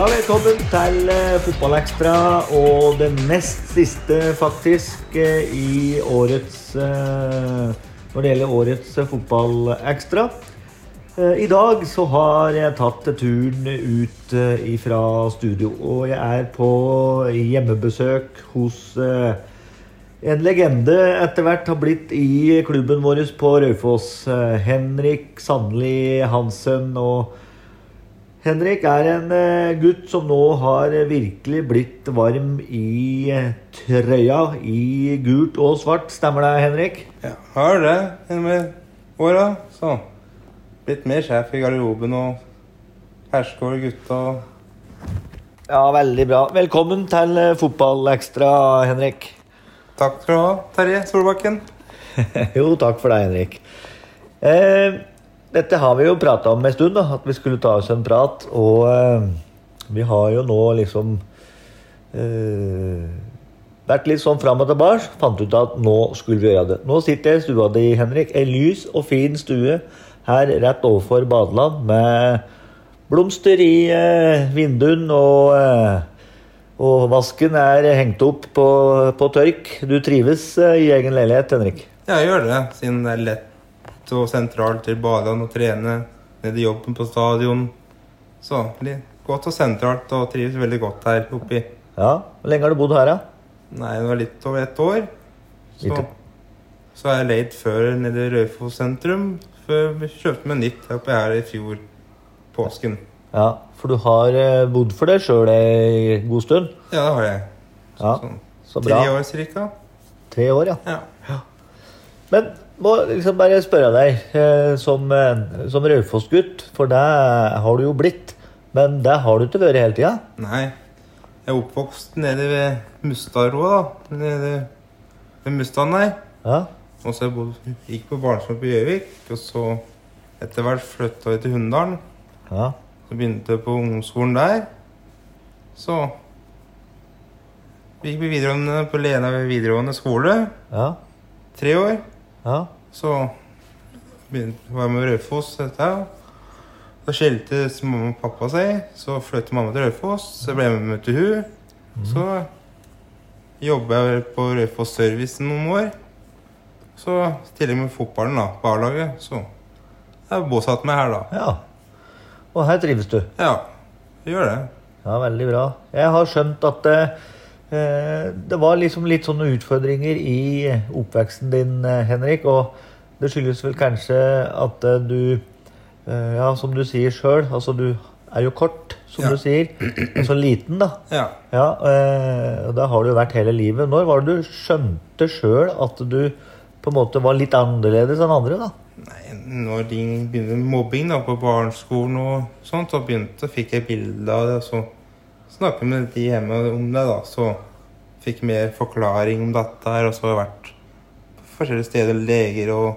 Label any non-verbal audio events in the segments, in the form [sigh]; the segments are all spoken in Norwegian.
Ja, velkommen til eh, Fotballekstra og det nest siste, faktisk, eh, i årets eh, Når det gjelder årets Fotballekstra. I dag så har jeg tatt turen ut fra studio, og jeg er på hjemmebesøk hos en legende etter hvert har blitt i klubben vår på Raufoss. Henrik Sandli Hansen. og Henrik er en eh, gutt som nå har virkelig blitt varm i eh, trøya i gult og svart. Stemmer det, Henrik? Ja, har det gjennom åra. Så blitt mer sjef i garderoben og hersker over gutta. Ja, veldig bra. Velkommen til eh, Fotballekstra, Henrik. Takk skal du ha, Terje Solbakken. [laughs] jo, takk for deg, Henrik. Eh, dette har vi jo prata om en stund, da, at vi skulle ta oss en prat. Og eh, vi har jo nå liksom eh, vært litt sånn fram og tilbake. Fant ut at nå skulle vi gjøre det. Nå sitter jeg i stua di, Henrik. En lys og fin stue her rett overfor badeland med blomster i eh, vinduene og eh, og vasken er hengt opp på, på tørk. Du trives eh, i egen leilighet, Henrik? Ja, jeg gjør det, siden det er lett og sentralt til badene og trene. Ned i jobben på stadion. Så godt og sentralt, og trives veldig godt her oppi. Ja. Hvor lenge har du bodd her, da? Nei, det var litt over ett år. Så, har så er jeg leid før nede i Raufoss sentrum. Før vi kjøpte meg nytt her oppe her i fjor påsken. Ja, For du har eh, bodd for deg sjøl ei god stund? Ja, det har jeg. Ja, Sånn Så bra. tre år cirka. Tre år, ja. Ja. Men må liksom bare spørre deg, eh, som, eh, som Raufoss-gutt, for det har du jo blitt. Men det har du ikke vært hele tida? Nei. Jeg er oppvokst nede ved Mustadroa, da. Nede ved Mustaden der. Ja. Og så jeg bodde, gikk på barneskolen på Gjøvik, og så etter hvert flytta jeg til Hunndalen. ja. Så begynte jeg på ungdomsskolen der. Så vi gikk vi videregående på Lena videregående skole. Ja. Tre år. Ja. Så begynte, var med Raufoss. Da skilte mamma og pappa seg. Så flyttet mamma til Raufoss. Så ble jeg med til hun. Så jobba jeg på Raufoss Service noen år. Så i tillegg med fotballen da, på A-laget, så jeg bosatt meg her, da. ja. Og her trives du? Ja, jeg gjør det. Ja, veldig bra. Jeg har skjønt at eh, det var liksom litt sånne utfordringer i oppveksten din, eh, Henrik. Og det skyldes vel kanskje at eh, du eh, Ja, som du sier sjøl, altså du er jo kort, som Ja. du sier. Og så liten, da. [clears throat] Ja. Ja, eh, og det har du jo vært hele livet. Når var det du skjønte sjøl at du på en måte var litt annerledes enn andre, da? Nei, når de begynte mobbing da, på barneskolen og sånt, så begynte, fikk jeg bilde av det, så snakket med de hjemme om det, da, så fikk mer forklaring om dette her, og så har jeg vært på forskjellige steder, leger og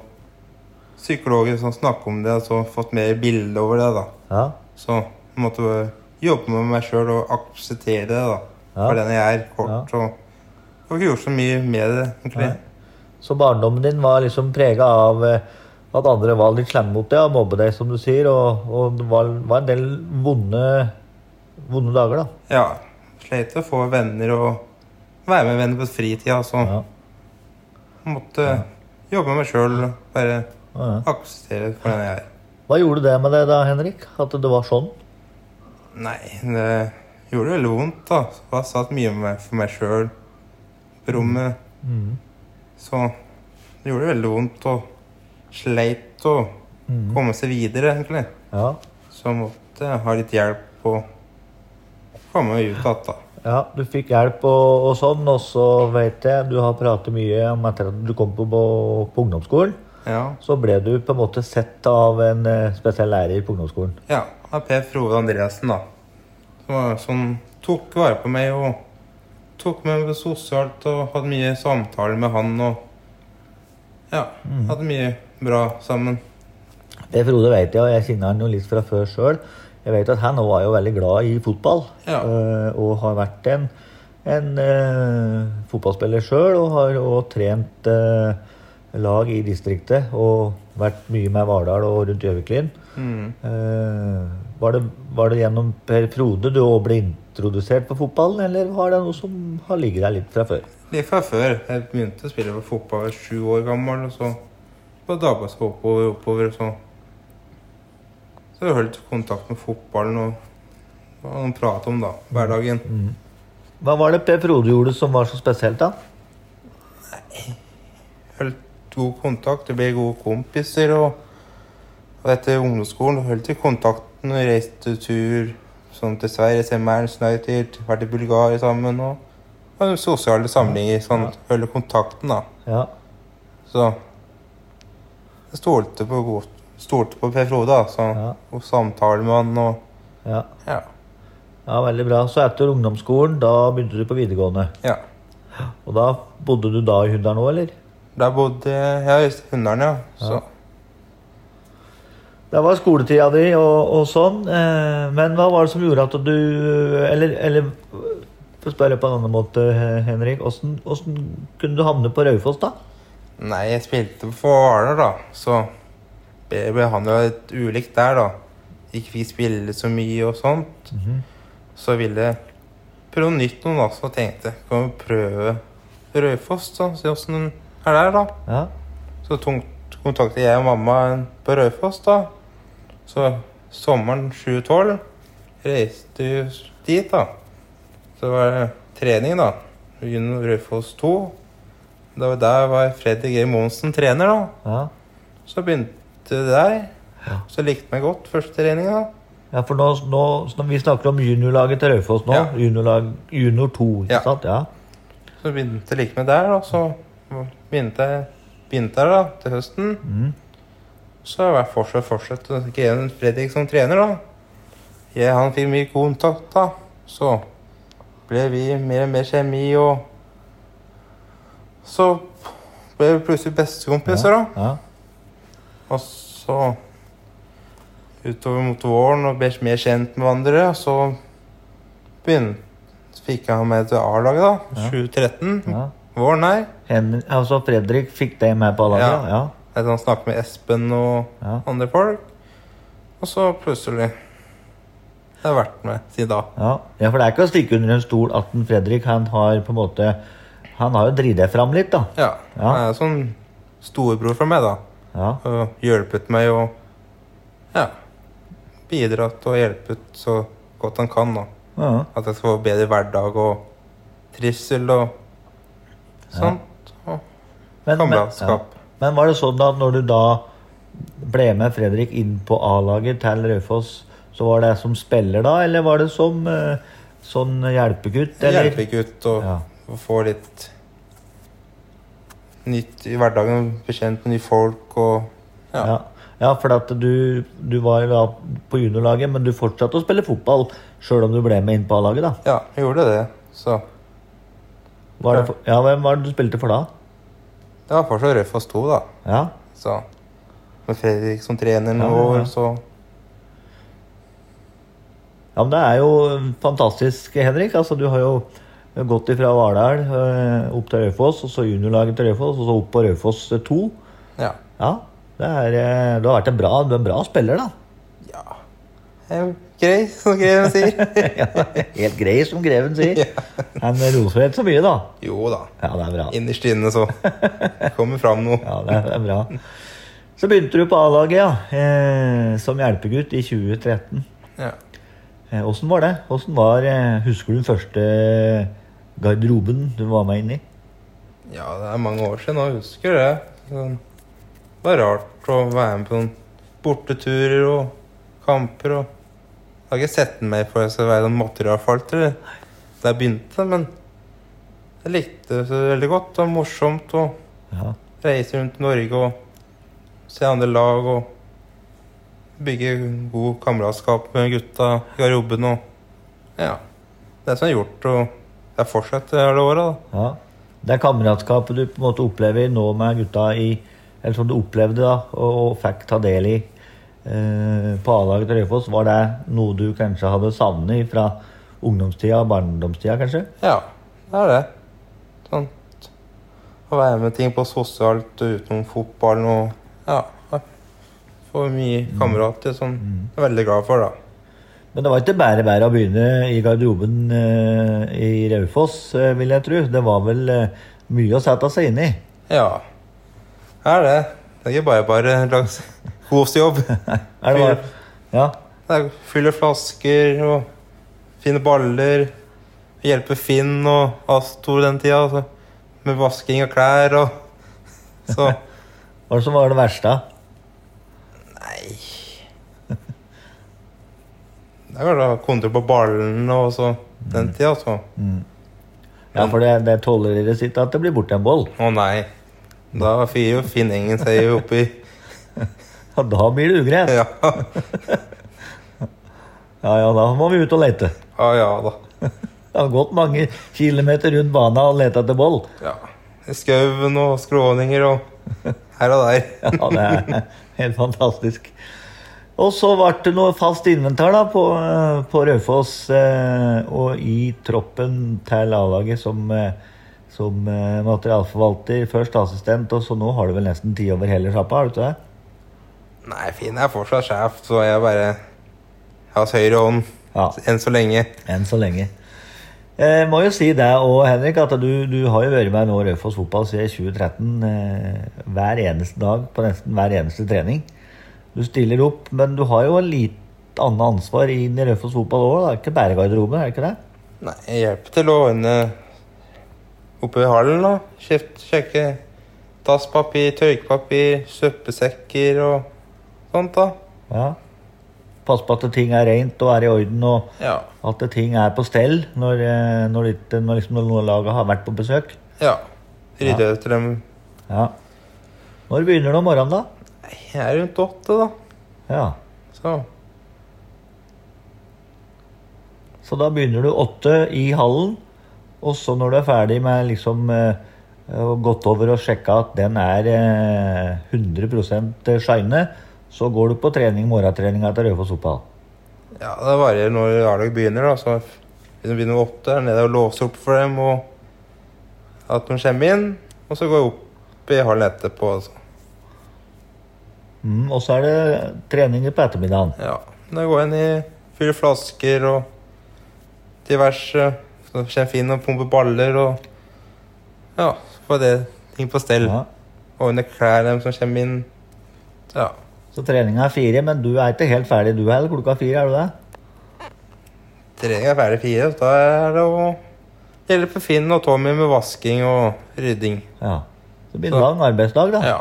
psykologer som snakker om det, og så fått mer bilde over det, da. Ja, Så jeg måtte jobbe med meg selv og akseptere det, da, Ja. for den jeg er, kort, Ja. og jeg har ikke gjort så mye med det, egentlig. Nei. Så barndommen din var liksom prega av eh, at andre var litt slemme mot deg og mobbet deg, som du sier. Og, og det var, var en del vonde, vonde dager, da. Ja. Sleit å få venner og være med venner på fritida. Så Ja. måtte jobbe med meg sjøl bare Ja, ja. akseptere for den jeg er. Hva gjorde det med deg da, Henrik? At det var sånn? Nei, det gjorde veldig vondt, da. Så jeg satt mye med for meg sjøl på rommet. Mm. Så det gjorde veldig vondt og sleit å Mm. komme seg videre, egentlig. Ja. Så jeg ha litt hjelp og komme ut igjen, ja, du fikk hjelp og, og sånn, og så vet jeg du har pratet mye om etter at du kom på, på, ungdomsskolen. Ja. Så ble du på en måte sett av en eh, spesiell lærer på ungdomsskolen. Ja, av er Per Frode Andreassen, da. Som, som tok vare på meg og tok meg med sosialt og hadde mye samtaler med han og Ja, hadde mye bra sammen. Det Frode vet jeg, og jeg kjenner han jo litt fra før sjøl. Jeg vet at han òg var jo veldig glad i fotball. Ja. eh, Og har vært en, en eh, fotballspiller sjøl, og har òg trent eh, lag i distriktet. Og vært mye med Vardal og rundt Gjøviklyn. Mm. Uh, var, var det gjennom Per Frode du òg ble introdusert på fotballen, eller var det noe som har ligget der litt fra før? Litt fra før. Jeg begynte å spille på fotball sju år gammel, og så på dagbaskap oppover, oppover og så. Så jeg holdt kontakt med fotballen og hva han pratet om da, hverdagen. Hva var det Per Frode gjorde som var så spesielt, da? Holdt god kontakt, Det ble gode kompiser, og, og etter ungdomsskolen holdt vi kontakten og reiste tur sånn til Sverige, se Manchester United, vært i Bulgaria sammen, og, sosiale samlinger, sånn, holde kontakten da. Ja. Så jeg stolte på, god- stolte på Per Frode, da. Ja. Og samtale med han og ja. ja. Ja, Veldig bra. Så etter ungdomsskolen, da begynte du på videregående. ja. Og da bodde du da i Hunndalen òg, eller? Da bodde jeg i Hunndalen, ja. Så Det var skoletida di og, og sånn. Eh, men hva var det som gjorde at du Eller, eller for å spørre på en annen måte, Henrik. Hvordan kunne du havne på Raufoss, da? Nei, jeg spilte på Hvaler, da. Så ble han jo litt ulikt der, da. Ikke fikk spille så mye og sånt. Så ville prøve nytt noe, da. Så tenkte jeg kan vi prøve Raufoss, da. Se åssen den er der, da. Ja. Så kontakta jeg og mamma på Raufoss, da. Så sommeren 2012 reiste vi dit, da. Så var det trening, da. Junior Raufoss 2. Da var der var Fredrik G. Monsen trener, da. ja. Så begynte det der. Ja. Så likte meg godt første trening, da. Ja, for nå, nå Vi snakker om juniorlaget til Raufoss nå. Ja. Juniorlag, junior 2, ikke Ja. sant? Ja. Så begynte jeg like meg der, da. Så begynte jeg begynte der da, til høsten. Mm. Så har jeg fortsatt fortsatt å Fredrik som trener, da. Jeg, han fikk mye kontakt, da. Så ble vi mer og mer kjemi, og så ble vi plutselig bestekompiser, da. Ja. Og så utover mot våren og ble mer kjent med hverandre, og så begynte fikk jeg meg med til A-laget, da. Ja. 2013. ja. Våren her. Hen, altså Fredrik fikk deg med på laget? Ja. Ja. Sånn snakket med Espen og Ja. andre folk. Og så plutselig Jeg har vært med siden da. Ja. ja, for det er ikke å stikke under en stol at Fredrik han har på en måte Han har jo dritt deg fram litt, da. Ja. Ja. Han er sånn storebror for meg, da. Ja. Og hjulpet meg og ja, bidratt og hjulpet så godt han kan. da. ja. At jeg skal få bedre hverdag og trivsel og sånt. Og Men, men, kameratskap. ja. men var det sånn at når du da ble med Fredrik inn på A-laget til Raufoss, så var det som spiller da, eller var det som eh, sånn hjelpegutt? Eller? Hjelpegutt og få litt nytt i hverdagen. bekjent kjent med nye folk og ja. Ja. ja, for at du, du var da på juniorlaget, men du fortsatte å spille fotball sjøl om du ble med inn på A-laget, da. Ja, jeg gjorde det. Så Var det for, ja, Hvem var det du spilte for da? det var fortsatt Raufoss 2, da. Ja, Så med Fredrik som trener noen Ja, ja, så ja men det er jo fantastisk, Henrik. Altså, du har jo gått ifra Vardal eh, opp til Raufoss, og så juniorlaget til Raufoss, og så opp på Raufoss 2. ja. Ja, det er, eh, du har vært en bra, du er en bra spiller, da. ja. Grei, som Greven sier. [laughs] ja, helt grei, som Greven sier. Han roser ikke så mye, da. jo da. Ja, det er bra. Innerst inne så kommer fram noe. [laughs] Ja, det er, det er bra. Så begynte du på A-laget, ja. Eh, som hjelpegutt i 2013. Ja. Eh, Åssen var det? Hvordan var, eh, Husker du den første garderoben du var med inn i? ja, det er mange år siden, jeg husker det. Sånn, det var rart å være med på noen borteturer og kamper og Jeg har ikke sett den mer for jeg skal være en materialfalter da jeg begynte, men jeg likte det veldig godt. Det var morsomt å Ja. reise rundt i Norge og se andre lag og bygge god kameratskap med gutta i garderoben og Ja. Det som er gjort, og jeg fortsetter hele året, da. ja. Det kameratskapet du på en måte opplever nå med gutta i Eller som du opplevde da, og, og fikk ta del i eh, på A-laget til Raufoss, var det noe du kanskje hadde savnet fra ungdomstida og barndomstida, kanskje? Ja, det er det. Sånn å være med ting på sosialt utenom fotballen og Ja, Få mye kamerater som jeg er veldig glad for, da. Men det var ikke bare bare å begynne i garderoben eh, i Raufoss, eh, vil jeg tro. Det var vel eh, mye å sette seg inn i. Ja. Det er det. Det er ikke bare bare langs [laughs] hovedjobb. [laughs] Er det bare, ja, Det er fylle flasker og finne baller. Hjelpe Finn og Astor den tida. Altså. Med vasking av klær og [laughs] Så Hva var det verste? Nei Det er vel å ha kontroll på ballen og så den tida, altså. Ja, for det, det tolereres ikke at det blir borte en boll. Å nei. Da fyrer jo finningen seg oppi [laughs] Ja, da blir det ugress. Ja. [laughs] Ja, ja, da må vi ut og lete. ja ja da. [laughs] Det har gått mange kilometer rundt banen og leta etter boll. Ja. I skauen og skråninger og her og der. Ja, det er helt fantastisk. Og så ble det noe fast inventar da på, eh, på Raufoss eh, og i troppen til A-laget som, eh, som eh, materialforvalter, først assistent, og så nå har du vel nesten tid over hele sjappa, har du ikke det? Nei, Finn er fortsatt sjef, så jeg bare har høyre hånd Ja. enn så lenge. Enn så lenge. Jeg må jo si det òg, Henrik, at du, du har jo vært med nå Raufoss fotball siden 2013 eh, hver eneste dag på nesten hver eneste trening. Du stiller opp, men du har jo en litt annet ansvar inn i Raufoss fotball òg. Ikke bare garderoben, er det ikke det? Nei, jeg hjelper til å ordne oppe i hallen, da. Kjeft, sjekke dasspapir, tørkepapir, søppelsekker og sånt, da. Ja. Passe på at ting er rent og er i orden, og Ja. at ting er på stell når, eh, når, det, når, liksom, når noen lag har vært på besøk. Ja. Rydde etter dem. Ja. Når begynner du om morgenen, da? Jeg er rundt åtte, da. Ja. Så Så da begynner du åtte i hallen, og så når du er ferdig med liksom eh, og gått over og sjekka at den er eh, 100 shine, så går du på trening, morgentreninga til Raufoss fotball. ja, det varierer når A-lag begynner, da. Så hvis de begynner åtte, er nede og låser opp for dem, og at de kommer inn. Og så går jeg opp i hallen etterpå. Altså. Mm, og så er det treninger på ettermiddagen. Ja. Da går inn i fyller flasker og diverse. Så kommer Finn og pumper baller og Ja, får det ting på stell. Ja. under klær dem som kommer inn. Ja. Så treninga er fire, men du er ikke helt ferdig du heller klokka fire, er du det? Treninga er ferdig fire, så da er det å hjelpe Finn og Tommy med vasking og rydding. Ja. Så det blir en lang arbeidsdag, da. Ja.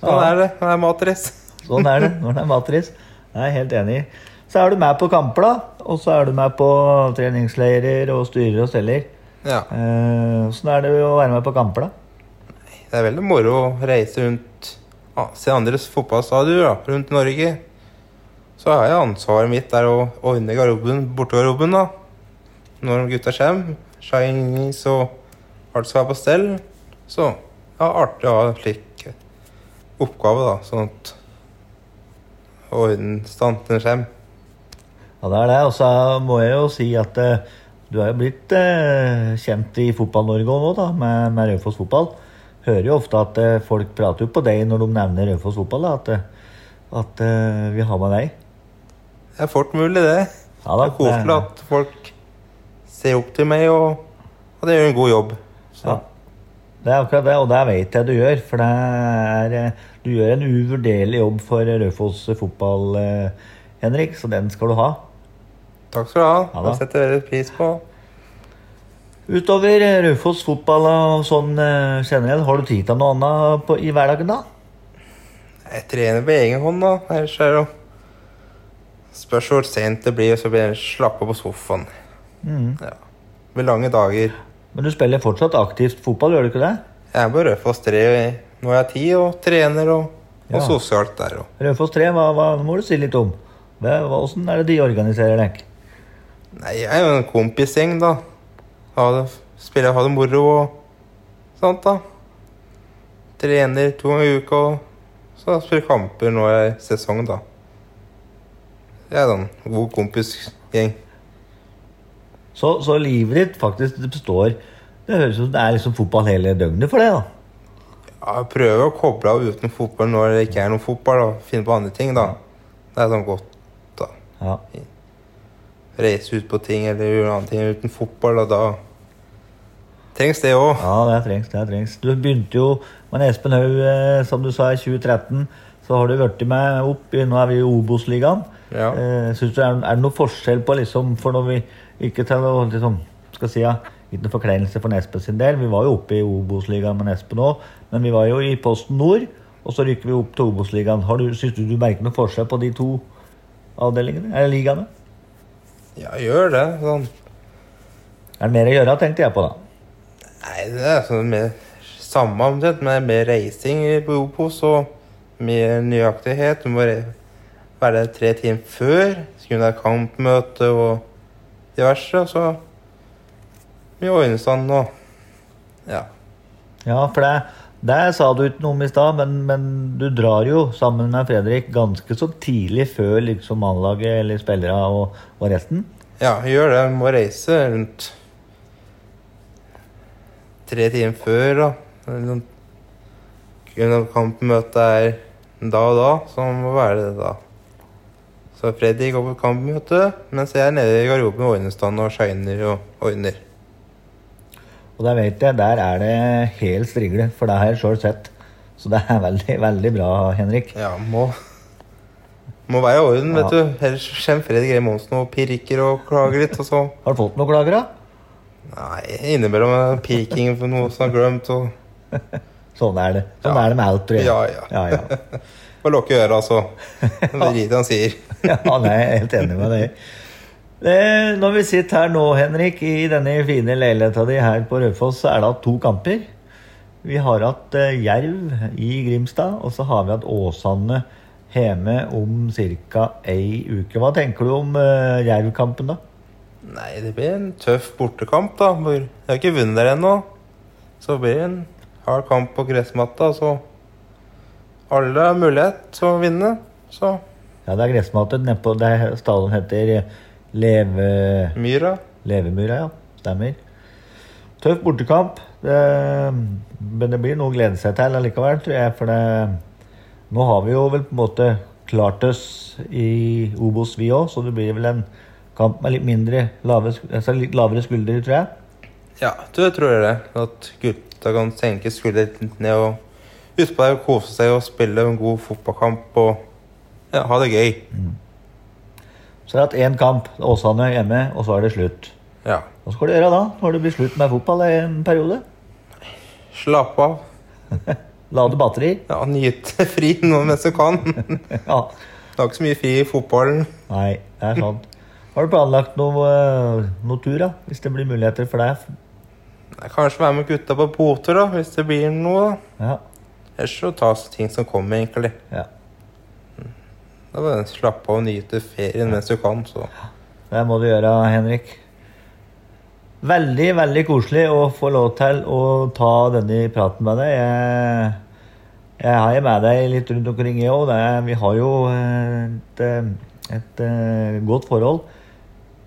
Sånn er det. Det er matris. Sånn er det når det er matris. Jeg er helt enig. Så er du med på kamper, da. Og så er du med på treningsleirer og styrer og steller. Ja. Eh, Åssen er det å være med på kamper, da? Det er veldig moro å reise rundt Se andres fotballstadioner rundt Norge. Så har jeg ansvaret mitt der å ordne garderoben, bortegarderoben, da. Når gutta kommer. Chinese og alt skal være på stell. Så ja, artig å ha slik oppgave, da. Sånn at orden standen kommer. Ja, det er det. Og så må jeg jo si at eh, du er jo blitt eh, kjent i Fotball-Norge òg nå, da, med, med Raufoss fotball. Hører jo ofte at eh, folk prater jo på deg når de nevner Raufoss fotball, da, at, eh, at eh, vi har med deg. Det er fort mulig, det. Ja, det er koselig at folk ser opp til meg, og at jeg gjør en god jobb. Så. Ja. Det er akkurat det, og det vet jeg du gjør. For det er, eh, du gjør en uvurderlig jobb for Raufoss fotball, eh, Henrik, så den skal du ha. Takk skal du ha. Ja det setter veldig pris på. Utover eh, Raufoss fotball og sånn generelt, har du tid til noe annet på, i hverdagen da? Jeg trener på egen hånd, da. Ellers er det jo Spørs hvor sent det blir, så blir jeg slappe på sofaen. Mm. Ja. Med lange dager. Men du spiller fortsatt aktivt fotball, gjør du ikke det? Jeg er på Raufoss 3 nå er jeg ti og trener og, og Ja. sosialt der òg. Raufoss 3, hva, hva må du si litt om? Hvordan er det de organiserer deg? Nei, jeg er jo en kompisgjeng, da. Ha det, spiller ha det moro og sånt, da. Trener to ganger i uka og så spiller kamper når i sesong, da. Jeg er en god kompisgjeng. Så, så livet ditt faktisk det består Det høres ut som det er liksom fotball hele døgnet for deg, da. Ja, jeg prøver å koble av uten fotball når det ikke er noe fotball. og Finne på andre ting, da. Det er sånn godt, da. Ja. Reise ut på ting eller gjøre andre ting uten fotball, og da trengs det òg. ja, det trengs. det trengs. Du begynte jo med Espen Haug, eh, som du sa, i 2013. Så har du blitt med opp Nå er vi i Obos-ligaen. Ja. Eh, synes du, er, det noe forskjell på liksom, For når vi ikke til å liksom, skal si, ja, Ikke noe forkleinelse for Espen sin del. Vi var jo oppe i Obos-ligaen med Espen òg, men vi var jo i Posten Nord. Og så rykker vi opp til Obos-ligaen. Syns du du merker noe forskjell på de to avdelingene? Eller ligaene? Ja, gjør det. Sånn. Er det mer å gjøre, tenkte jeg på da. Nei, det er sånn mer samme omtrent, men mer reising i Obos og mer nøyaktighet. Du må være tre timer før. Skulle ha kampmøte og diverse. Og så mye ordnestand og Ja. Ja, for det, det sa du ikke noe om i stad, men, men du drar jo sammen med Fredrik ganske så tidlig før liksom mannlaget eller spillere og, og resten. Ja, gjør det. Du må reise rundt tre timer før, da. Sånn. Kampmøtet er da og da, så må det være det da. Så Freddy går på kampmøte, mens jeg er nede i garderoben med ordnestand og shiner og ordner. Og der vet jeg, der er det helt strigle, for det har jeg sjøl sett. Så det er veldig, veldig bra, Henrik. Ja, må må være i orden, vet du. Ellers kommer Freddy Grei Monsen og pirker og klager litt, og så Har du fått noen klager, da? Nei, innimellom er pirking for noe som er glemt, og [laughs] Sånn er det. Sånn Ja. er det med alt, tror jeg. Ja, ja. ja, ja. [laughs] Bare lukke øra, altså [laughs] Det driter han sier. Ja, nei, jeg er helt enig med deg. Når vi sitter her nå, Henrik, i denne fine leiligheta di her på Raufoss, så er det hatt to kamper. Vi har hatt eh, Jerv i Grimstad, og så har vi hatt Åsane hjemme om ca. ei uke. Hva tenker du om eh, Jerv-kampen, da? Nei, det blir en tøff bortekamp, da. hvor Jeg har ikke vunnet der ennå. Så blir det en hard kamp på gressmatta, så alle har mulighet til å vinne. Så Ja, det er gressmatet nedpå der stadion heter Leve... Myra Levemyra, ja. Stemmer. Tøff bortekamp. Det, men det blir noe å glede seg til allikevel, tror jeg. For det, nå har vi jo vel på en måte klart oss i Obos, vi òg. Så det blir vel en kamp med litt mindre lave, altså litt lavere skuldre, tror jeg. Ja, du tror jeg det. At gutta kan senke skuldrene litt ned og ut på det, kose seg og spille en god fotballkamp og ja, ha det gøy. Så det er hatt én kamp, Åsane hjemme, og så er det slutt. Ja. Hva skal du gjøre da, når det blir slutt med fotball i en periode? Slappe av. [laughs] Lade batteri? Ja, Nyte [laughs] fri nå mens du kan. [laughs] Ja. Det er ikke så mye fri i fotballen. Nei, det er sant. Har du planlagt noe, eh, noe tur, da? Hvis det blir muligheter for deg? Kanskje være med gutta på båter, da, hvis det blir noe. da. Ja. Ellers så tas ting som kommer, egentlig. ja. Da bare slappe av og nyte ferien mens du kan. så... Det må du gjøre, Henrik. Veldig, veldig koselig å få lov til å ta denne praten med deg. Jeg, jeg har med deg litt rundt omkring, jeg òg. Vi har jo et, et, et godt forhold.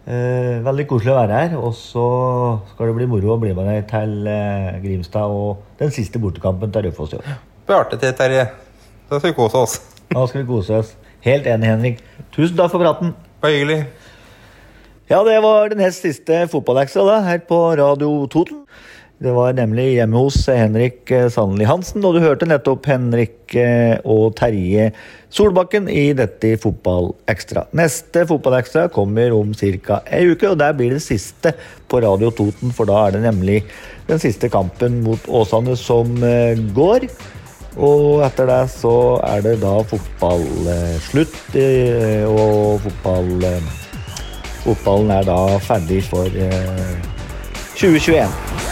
Eh, Veldig koselig å være her. Og så skal det bli moro å bli med deg til eh, Grimstad og den siste bortekampen til Raufoss i år. Det artig, til, Terje. Da skal vi kose oss. Da skal vi kose oss. Helt enig, Henrik. Tusen takk for praten. Bare hyggelig. Ja, det var den nest siste fotballeksa da, her på Radio Toten. Det var nemlig hjemme hos Henrik eh, Sandli Hansen, og du hørte nettopp Henrik eh, og Terje Solbakken i dette Fotballekstra. Neste Fotballekstra kommer om ca. ei uke, og der blir det siste på Radio Toten, for da er det nemlig den siste kampen mot Åsane som eh, går. Og etter det så er det da fotballslutt, eh, og fotball... eh, Fotballen er da ferdig for eh, 2021.